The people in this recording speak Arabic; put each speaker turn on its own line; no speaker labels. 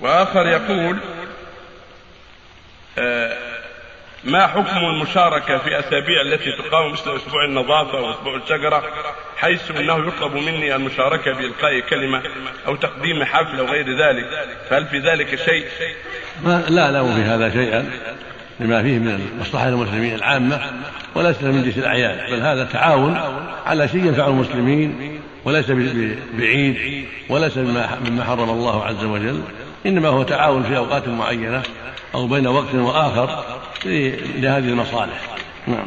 وآخر يقول آه ما حكم المشاركة في أسابيع التي تقام مثل أسبوع النظافة وأسبوع الشجرة حيث أنه يطلب مني المشاركة بإلقاء كلمة أو تقديم حفل أو غير ذلك فهل في ذلك شيء؟
ما لا لا في هذا شيئا لما فيه من مصلحة المسلمين العامة وليس من جنس الأعياد بل هذا تعاون على شيء ينفع المسلمين وليس بعيد وليس مما حرم الله عز وجل إنما هو تعاون في أوقات معينة أو بين وقت وآخر لهذه المصالح. نعم.